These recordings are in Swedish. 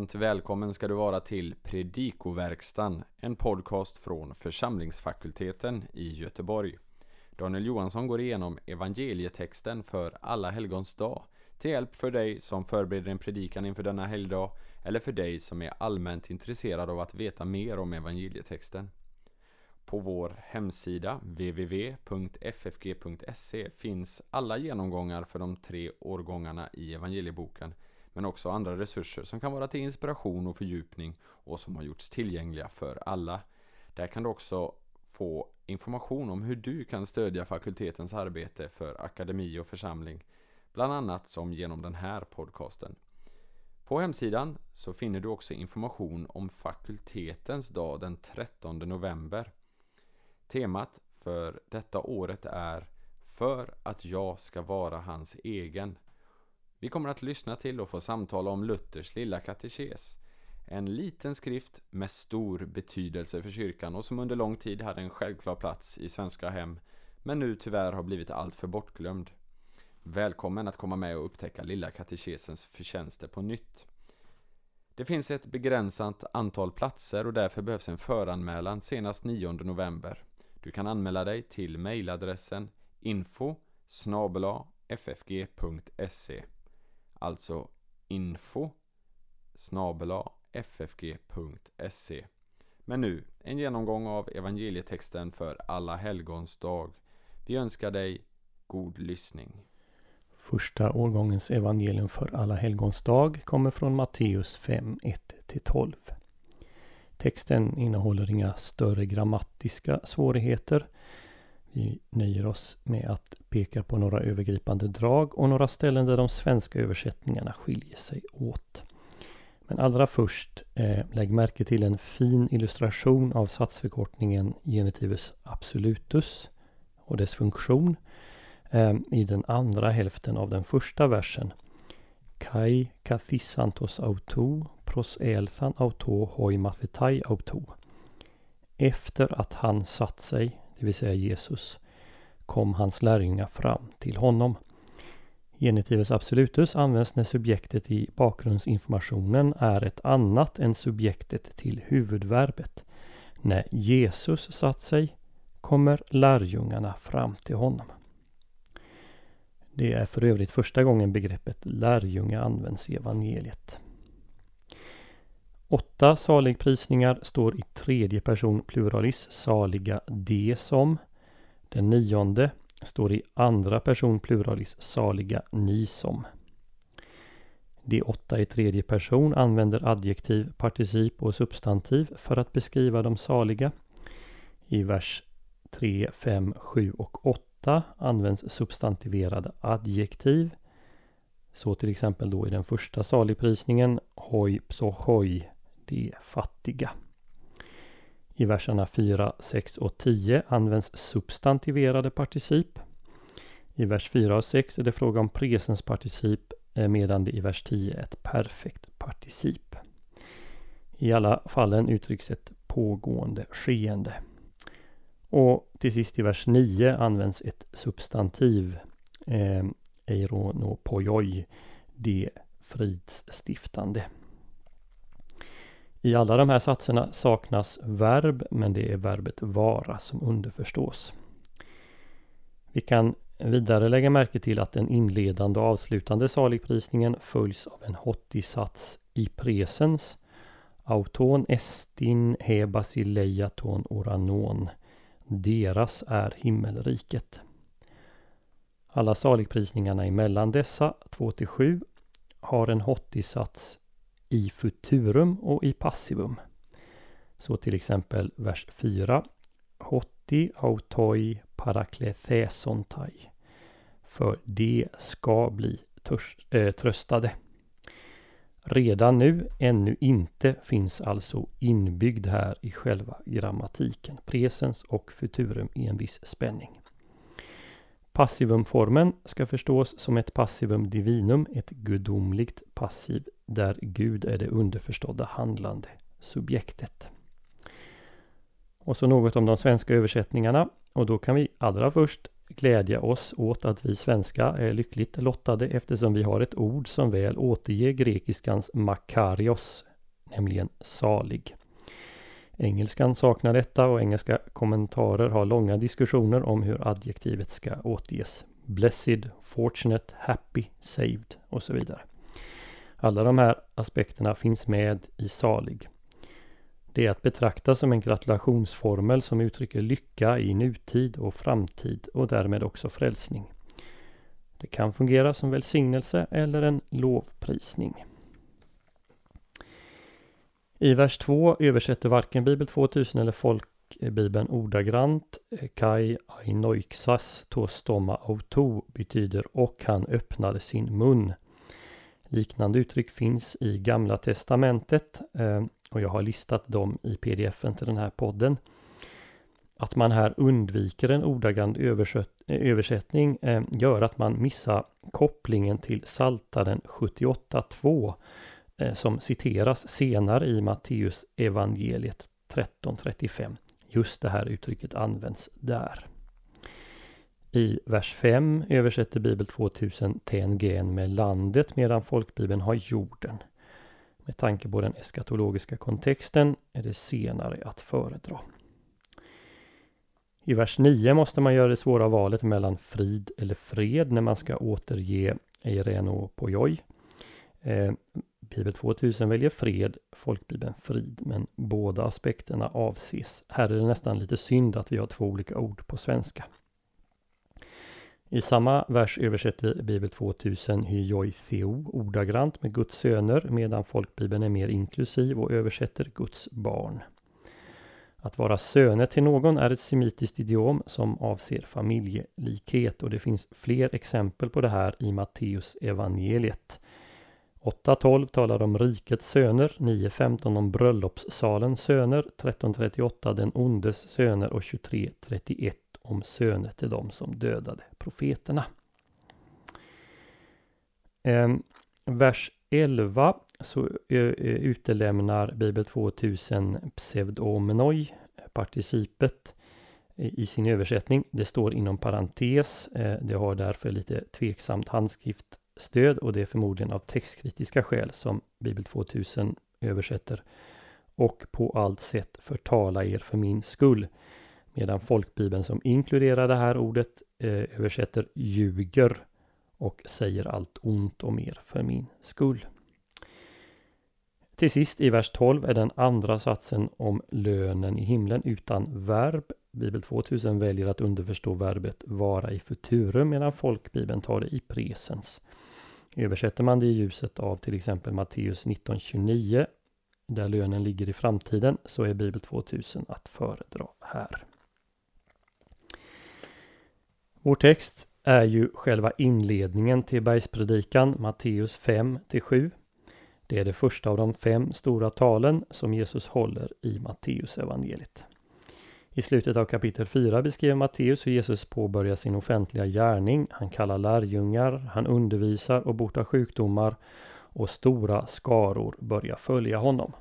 Varmt välkommen ska du vara till Predikoverkstan, en podcast från församlingsfakulteten i Göteborg. Daniel Johansson går igenom evangelietexten för alla helgons dag till hjälp för dig som förbereder en predikan inför denna helgdag eller för dig som är allmänt intresserad av att veta mer om evangelietexten. På vår hemsida www.ffg.se finns alla genomgångar för de tre årgångarna i evangelieboken men också andra resurser som kan vara till inspiration och fördjupning och som har gjorts tillgängliga för alla. Där kan du också få information om hur du kan stödja fakultetens arbete för akademi och församling, bland annat som genom den här podcasten. På hemsidan så finner du också information om fakultetens dag den 13 november. Temat för detta året är För att jag ska vara hans egen vi kommer att lyssna till och få samtala om Luthers lilla katekes. En liten skrift med stor betydelse för kyrkan och som under lång tid hade en självklar plats i svenska hem, men nu tyvärr har blivit alltför bortglömd. Välkommen att komma med och upptäcka lilla katekesens förtjänster på nytt. Det finns ett begränsat antal platser och därför behövs en föranmälan senast 9 november. Du kan anmäla dig till mejladressen info ffg.se Alltså info ffg.se Men nu, en genomgång av evangelietexten för alla helgons dag. Vi önskar dig god lyssning. Första årgångens evangelium för alla helgons dag kommer från Matteus 5, 1-12. Texten innehåller inga större grammatiska svårigheter vi nöjer oss med att peka på några övergripande drag och några ställen där de svenska översättningarna skiljer sig åt. Men allra först, eh, lägg märke till en fin illustration av satsförkortningen genitivus absolutus och dess funktion eh, i den andra hälften av den första versen. Kai kathisantos auto pros elthan auto hoi mathetai auto. Efter att han satt sig det vill säga Jesus, kom hans lärjungar fram till honom. Genitivus absolutus används när subjektet i bakgrundsinformationen är ett annat än subjektet till huvudverbet. När Jesus satt sig kommer lärjungarna fram till honom. Det är för övrigt första gången begreppet lärjunge används i evangeliet. Åtta saligprisningar står i tredje person pluralis, saliga de som. Den nionde står i andra person pluralis, saliga ni som. De åtta i tredje person använder adjektiv, particip och substantiv för att beskriva de saliga. I vers 3, 5, 7 och 8 används substantiverade adjektiv. Så till exempel då i den första saligprisningen hoj psohoi de fattiga. I verserna 4, 6 och 10 används substantiverade particip. I vers 4 och 6 är det fråga om presensparticip eh, medan det i vers 10 är ett perfekt particip. I alla fallen uttrycks ett pågående skeende. Och till sist i vers 9 används ett substantiv, eh, eironopojoi, det fridsstiftande. I alla de här satserna saknas verb, men det är verbet vara som underförstås. Vi kan vidare lägga märke till att den inledande och avslutande saligprisningen följs av en hottisats i presens. Auton estin he basileiaton oranon. Deras är himmelriket. Alla saligprisningarna emellan dessa, 2-7, har en hottisats i futurum och i passivum. Så till exempel vers 4. Hotti autoi paraklethesontai. För de ska bli äh, tröstade. Redan nu, ännu inte, finns alltså inbyggd här i själva grammatiken. Presens och futurum i en viss spänning. Passivumformen ska förstås som ett passivum divinum, ett gudomligt passiv där Gud är det underförstådda handlande subjektet. Och så något om de svenska översättningarna och då kan vi allra först glädja oss åt att vi svenska är lyckligt lottade eftersom vi har ett ord som väl återger grekiskans makarios, nämligen salig. Engelskan saknar detta och engelska kommentarer har långa diskussioner om hur adjektivet ska återges. Blessed, fortunate, happy, saved och så vidare. Alla de här aspekterna finns med i salig. Det är att betrakta som en gratulationsformel som uttrycker lycka i nutid och framtid och därmed också frälsning. Det kan fungera som välsignelse eller en lovprisning. I vers 2 översätter varken Bibel 2000 eller Folkbibeln ordagrant. Eh, Kai ainoixas to stoma auto betyder och han öppnade sin mun. Liknande uttryck finns i Gamla Testamentet eh, och jag har listat dem i pdfen till den här podden. Att man här undviker en ordagrann eh, översättning eh, gör att man missar kopplingen till Saltaren 78.2 som citeras senare i Matteus evangeliet 13.35. Just det här uttrycket används där. I vers 5 översätter Bibel 2000 TNGN med landet medan folkbibeln har jorden. Med tanke på den eskatologiska kontexten är det senare att föredra. I vers 9 måste man göra det svåra valet mellan frid eller fred när man ska återge Eireno Pojoj. Eh, Bibel 2000 väljer fred, folkbibeln frid, men båda aspekterna avses. Här är det nästan lite synd att vi har två olika ord på svenska. I samma vers översätter Bibel 2000 hyoi theo ordagrant med Guds söner medan folkbibeln är mer inklusiv och översätter Guds barn. Att vara söner till någon är ett semitiskt idiom som avser familjelikhet och det finns fler exempel på det här i Matteus evangeliet. 8.12 talar om rikets söner, 9.15 om bröllopssalens söner, 13.38 den ondes söner och 23.31 om söner till dem som dödade profeterna. Ehm, vers 11 så eh, eh, utelämnar Bibel 2000 pseudomenoi, eh, participet i sin översättning. Det står inom parentes. Det har därför lite tveksamt handskriftstöd och det är förmodligen av textkritiska skäl som Bibel 2000 översätter och på allt sätt förtala er för min skull. Medan folkbibeln som inkluderar det här ordet eh, översätter ljuger och säger allt ont om er för min skull. Till sist i vers 12 är den andra satsen om lönen i himlen utan verb. Bibel 2000 väljer att underförstå verbet vara i futurum medan folkbibeln tar det i presens. Översätter man det i ljuset av till exempel Matteus 1929 där lönen ligger i framtiden så är Bibel 2000 att föredra här. Vår text är ju själva inledningen till bergspredikan Matteus 5 7. Det är det första av de fem stora talen som Jesus håller i Matteus evangeliet. I slutet av kapitel 4 beskriver Matteus hur Jesus påbörjar sin offentliga gärning. Han kallar lärjungar, han undervisar och botar sjukdomar och stora skaror börjar följa honom.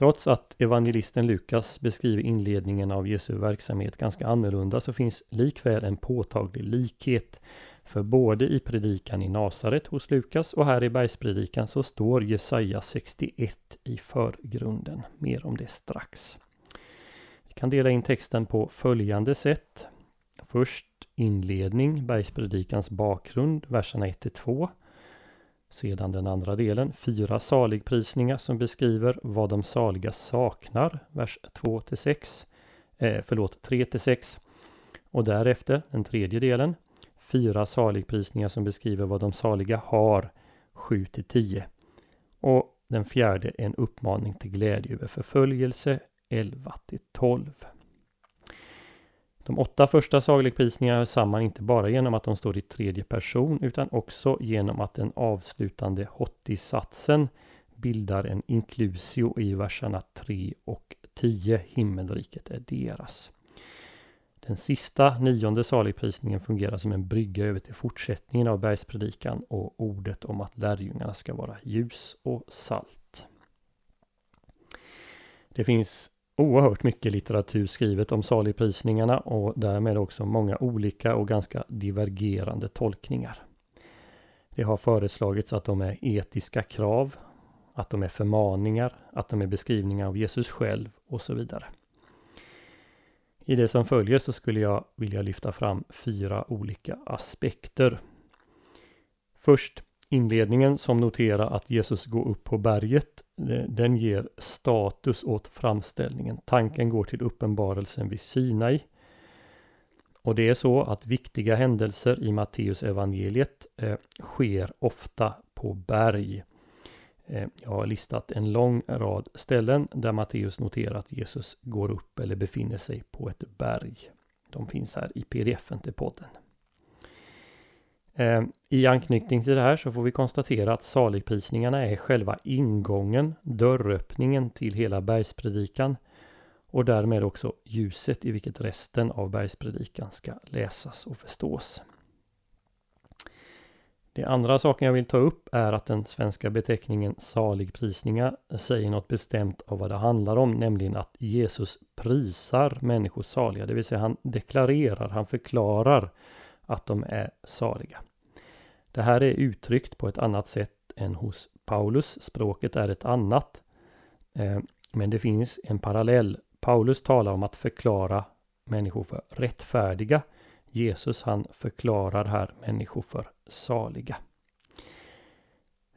Trots att evangelisten Lukas beskriver inledningen av Jesu verksamhet ganska annorlunda så finns likväl en påtaglig likhet. För både i predikan i Nasaret hos Lukas och här i bergspredikan så står Jesaja 61 i förgrunden. Mer om det strax Vi kan dela in texten på följande sätt. Först inledning, bergspredikans bakgrund, verserna 1-2. Sedan den andra delen, fyra saligprisningar som beskriver vad de saliga saknar, vers 2-6. Eh, förlåt, 3-6. Och därefter den tredje delen, fyra saligprisningar som beskriver vad de saliga har, 7-10. Och den fjärde en uppmaning till glädje över förföljelse, 11-12. De åtta första sagolikprisningarna hör samman inte bara genom att de står i tredje person utan också genom att den avslutande hottisatsen bildar en inklusio i verserna 3 och 10. Himmelriket är deras. Den sista nionde saligprisningen fungerar som en brygga över till fortsättningen av bergspredikan och ordet om att lärjungarna ska vara ljus och salt. Det finns oerhört mycket litteratur skrivet om saligprisningarna och därmed också många olika och ganska divergerande tolkningar. Det har föreslagits att de är etiska krav att de är förmaningar, att de är beskrivningar av Jesus själv och så vidare. I det som följer så skulle jag vilja lyfta fram fyra olika aspekter. Först inledningen som noterar att Jesus går upp på berget. Eh, den ger status åt framställningen. Tanken går till uppenbarelsen vid Sinai. Och det är så att viktiga händelser i Matteus evangeliet eh, sker ofta på berg. Eh, jag har listat en lång rad ställen där Matteus noterar att Jesus går upp eller befinner sig på ett berg. De finns här i pdf-en till podden. Eh, I anknytning till det här så får vi konstatera att saligprisningarna är själva ingången, dörröppningen till hela bergspredikan och därmed också ljuset i vilket resten av bergspredikan ska läsas och förstås. Det andra saken jag vill ta upp är att den svenska beteckningen saligprisningar säger något bestämt av vad det handlar om, nämligen att Jesus prisar människor saliga, det vill säga han deklarerar, han förklarar att de är saliga. Det här är uttryckt på ett annat sätt än hos Paulus. Språket är ett annat. Eh, men det finns en parallell. Paulus talar om att förklara människor för rättfärdiga. Jesus han förklarar här människor för saliga.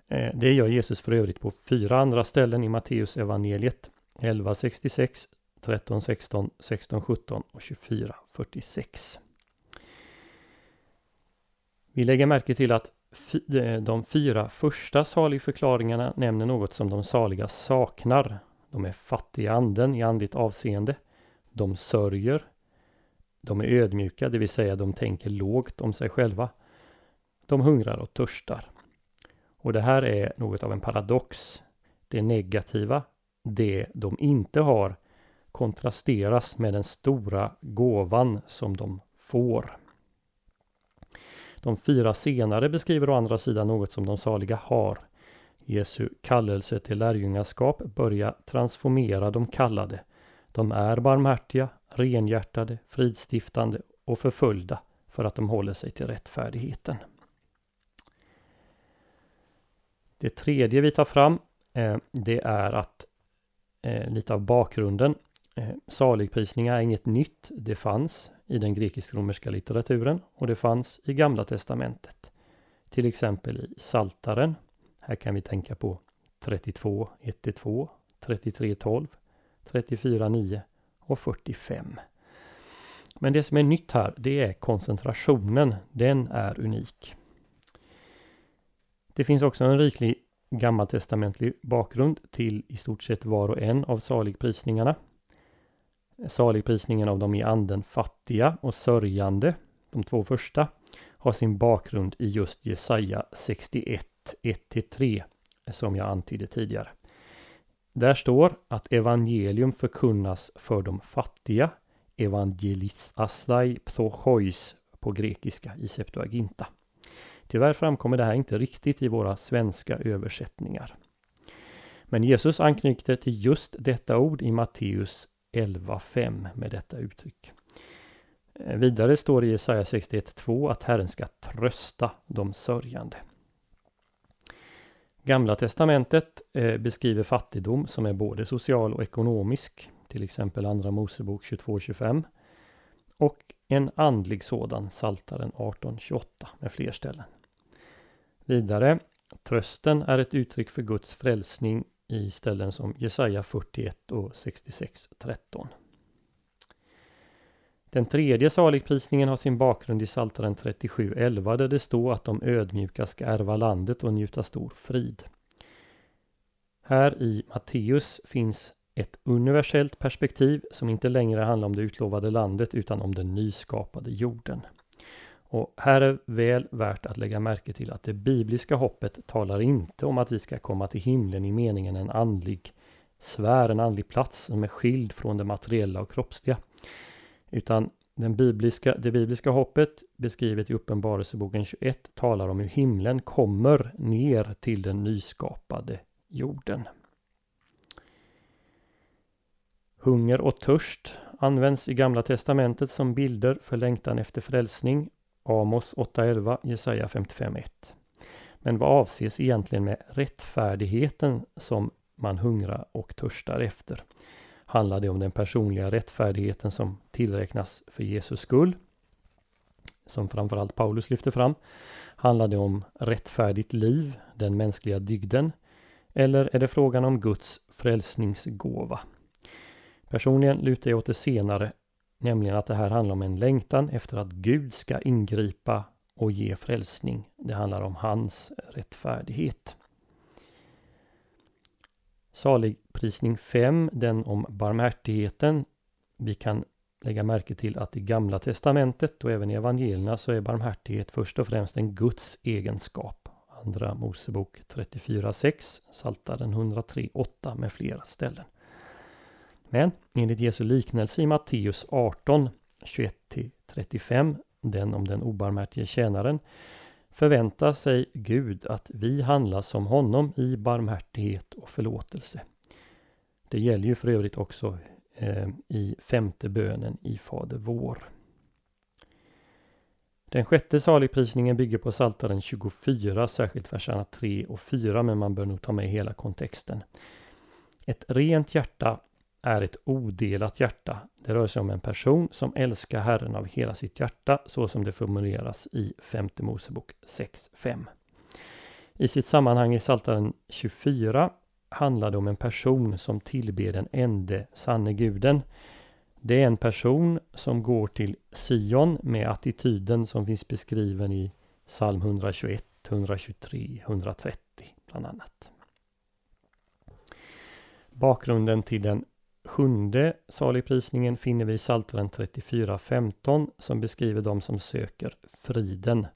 Eh, det gör Jesus för övrigt på fyra andra ställen i Matteus evangeliet 11.66, 13.16, 16.17 och 24.46. Vi lägger märke till att eh, de fyra första saligförklaringarna nämner något som de saliga saknar. De är fattiga i anden i andligt avseende. De sörjer. De är ödmjuka, det vill säga de tänker lågt om sig själva. De hungrar och törstar. Och det här är något av en paradox. Det negativa, det de inte har, kontrasteras med den stora gåvan som de får. De fyra senare beskriver å andra sidan något som de saliga har. Jesu kallelse till lärjungaskap börjar transformera de kallade. De är barmhärtiga, renhjärtade, fridstiftande och förföljda för att de håller sig till rättfärdigheten. Det tredje vi tar fram eh, det är att eh, lite av bakgrunden. Eh, saligprisningar är inget nytt. Det fanns i den grekisk-romerska litteraturen och det fanns i Gamla Testamentet. Till exempel i Saltaren. Här kan vi tänka på 32 1-2, 33 12, 34 9 och 45. Men det som är nytt här, det är koncentrationen. Den är unik. Det finns också en riklig gammaltestamentlig bakgrund till i stort sett var och en av saligprisningarna. Saligprisningen av de i anden fattiga och sörjande, de två första, har sin bakgrund i just Jesaja 61, 1-3, som jag antydde tidigare. Där står att evangelium förkunnas för de fattiga, evangelis aslai psochois på grekiska i Septuaginta. Tyvärr framkommer det här inte riktigt i våra svenska översättningar. Men Jesus anknyter till just detta ord i Matteus 11.5 med detta uttryck. Eh, vidare står det i Jesaja 61.2 att Herren ska trösta de sörjande. Gamla testamentet eh, beskriver fattigdom som är både social och ekonomisk, till exempel Andra Mosebok 22.25 och en andlig sådan, Saltaren 18.28 med fler ställen. Vidare, trösten är ett uttryck för Guds frälsning i ställen som Jesaja 41 och 66 13. Den tredje saligprisningen har sin bakgrund i Psaltaren 37.11 där det står att de ödmjuka ska ärva landet och njuta stor frid. Här i Matteus finns ett universellt perspektiv som inte längre handlar om det utlovade landet utan om den nyskapade jorden. Och här är väl värt att lägga märke till att det bibliska hoppet talar inte om att vi ska komma till himlen i meningen en andlig sfär, en andlig plats som är skild från det materiella och kroppsliga. Utan den bibliska, det bibliska hoppet beskrivet i Uppenbarelseboken 21 talar om hur himlen kommer ner till den nyskapade jorden. Hunger och törst används i Gamla Testamentet som bilder för längtan efter frälsning Amos 8.11, Jesaja 55.1. Men vad avses egentligen med rättfärdigheten som man hungrar och törstar efter? Handlar det om den personliga rättfärdigheten som tillräknas för Jesus skull? Som framförallt Paulus lyfter fram. Handlar det om rättfärdigt liv, den mänskliga dygden? Eller är det frågan om Guds frälsningsgåva? Personligen lutar jag åt det senare, nämligen att det här handlar om en längtan efter att Gud ska ingripa och ge frälsning. Det handlar om hans rättfärdighet. Saligprisning 5, den om barmhärtigheten. Vi kan lägga märke till att i Gamla Testamentet och även i evangelierna så är barmhärtighet först och främst en Guds egenskap. Andra Mosebok 34.6, Saltaren 103.8 med flera ställen. Men enligt Jesu liknelse i Matteus 18, 21-35, den om den obarmhärtige tjänaren, förväntar sig Gud att vi handlar som honom i barmhärtighet och förlåtelse. Det gäller ju för övrigt också eh, i femte bönen i Fader vår. Den sjätte saligprisningen bygger på Psaltaren 24, särskilt verserna 3 och 4, men man bör nog ta med hela kontexten. Ett rent hjärta är ett odelat hjärta. Det rör sig om en person som älskar Herren av hela sitt hjärta, så som det formuleras i femte Mosebok 6.5. I sitt sammanhang i Psaltaren 24 handlar det om en person som tillber den ende sanne guden. Det är en person som går till Sion med attityden som finns beskriven i psalm 121, 123, 130 bland annat. Bakgrunden till den sjunde saligprisningen finner vi i Psaltaren 34.15 som beskriver de som söker friden.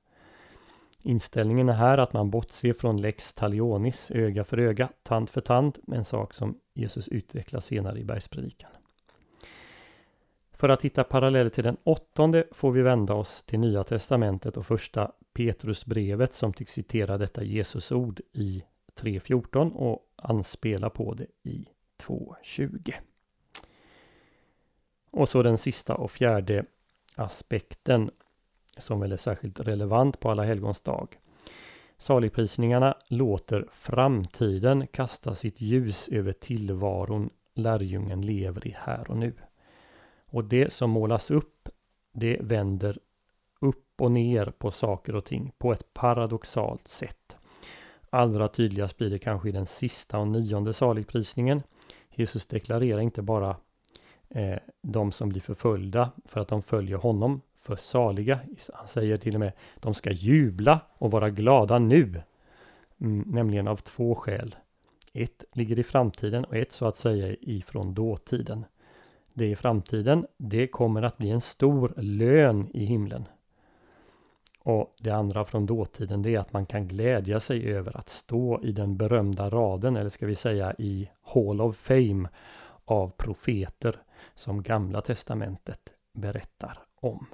Inställningen är här att man bortser från lex talionis, öga för öga, tand för tand, en sak som Jesus utvecklar senare i bergspredikan. För att hitta paralleller till den åttonde får vi vända oss till Nya Testamentet och första Petrusbrevet som tycks citera detta Jesusord i 3.14 och anspela på det i 2.20. Och så den sista och fjärde aspekten som väl är särskilt relevant på alla helgons dag. Saligprisningarna låter framtiden kasta sitt ljus över tillvaron lärjungen lever i här och nu. Och det som målas upp, det vänder upp och ner på saker och ting på ett paradoxalt sätt. Allra tydligast blir det kanske i den sista och nionde saligprisningen. Jesus deklarerar inte bara eh, de som blir förföljda för att de följer honom för saliga. Han säger till och med de ska jubla och vara glada nu. Mm, nämligen av två skäl. Ett ligger i framtiden och ett så att säga ifrån dåtiden. Det i framtiden, det kommer att bli en stor lön i himlen. Och det andra från dåtiden, det är att man kan glädja sig över att stå i den berömda raden, eller ska vi säga i Hall of Fame, av profeter som Gamla Testamentet berättar om.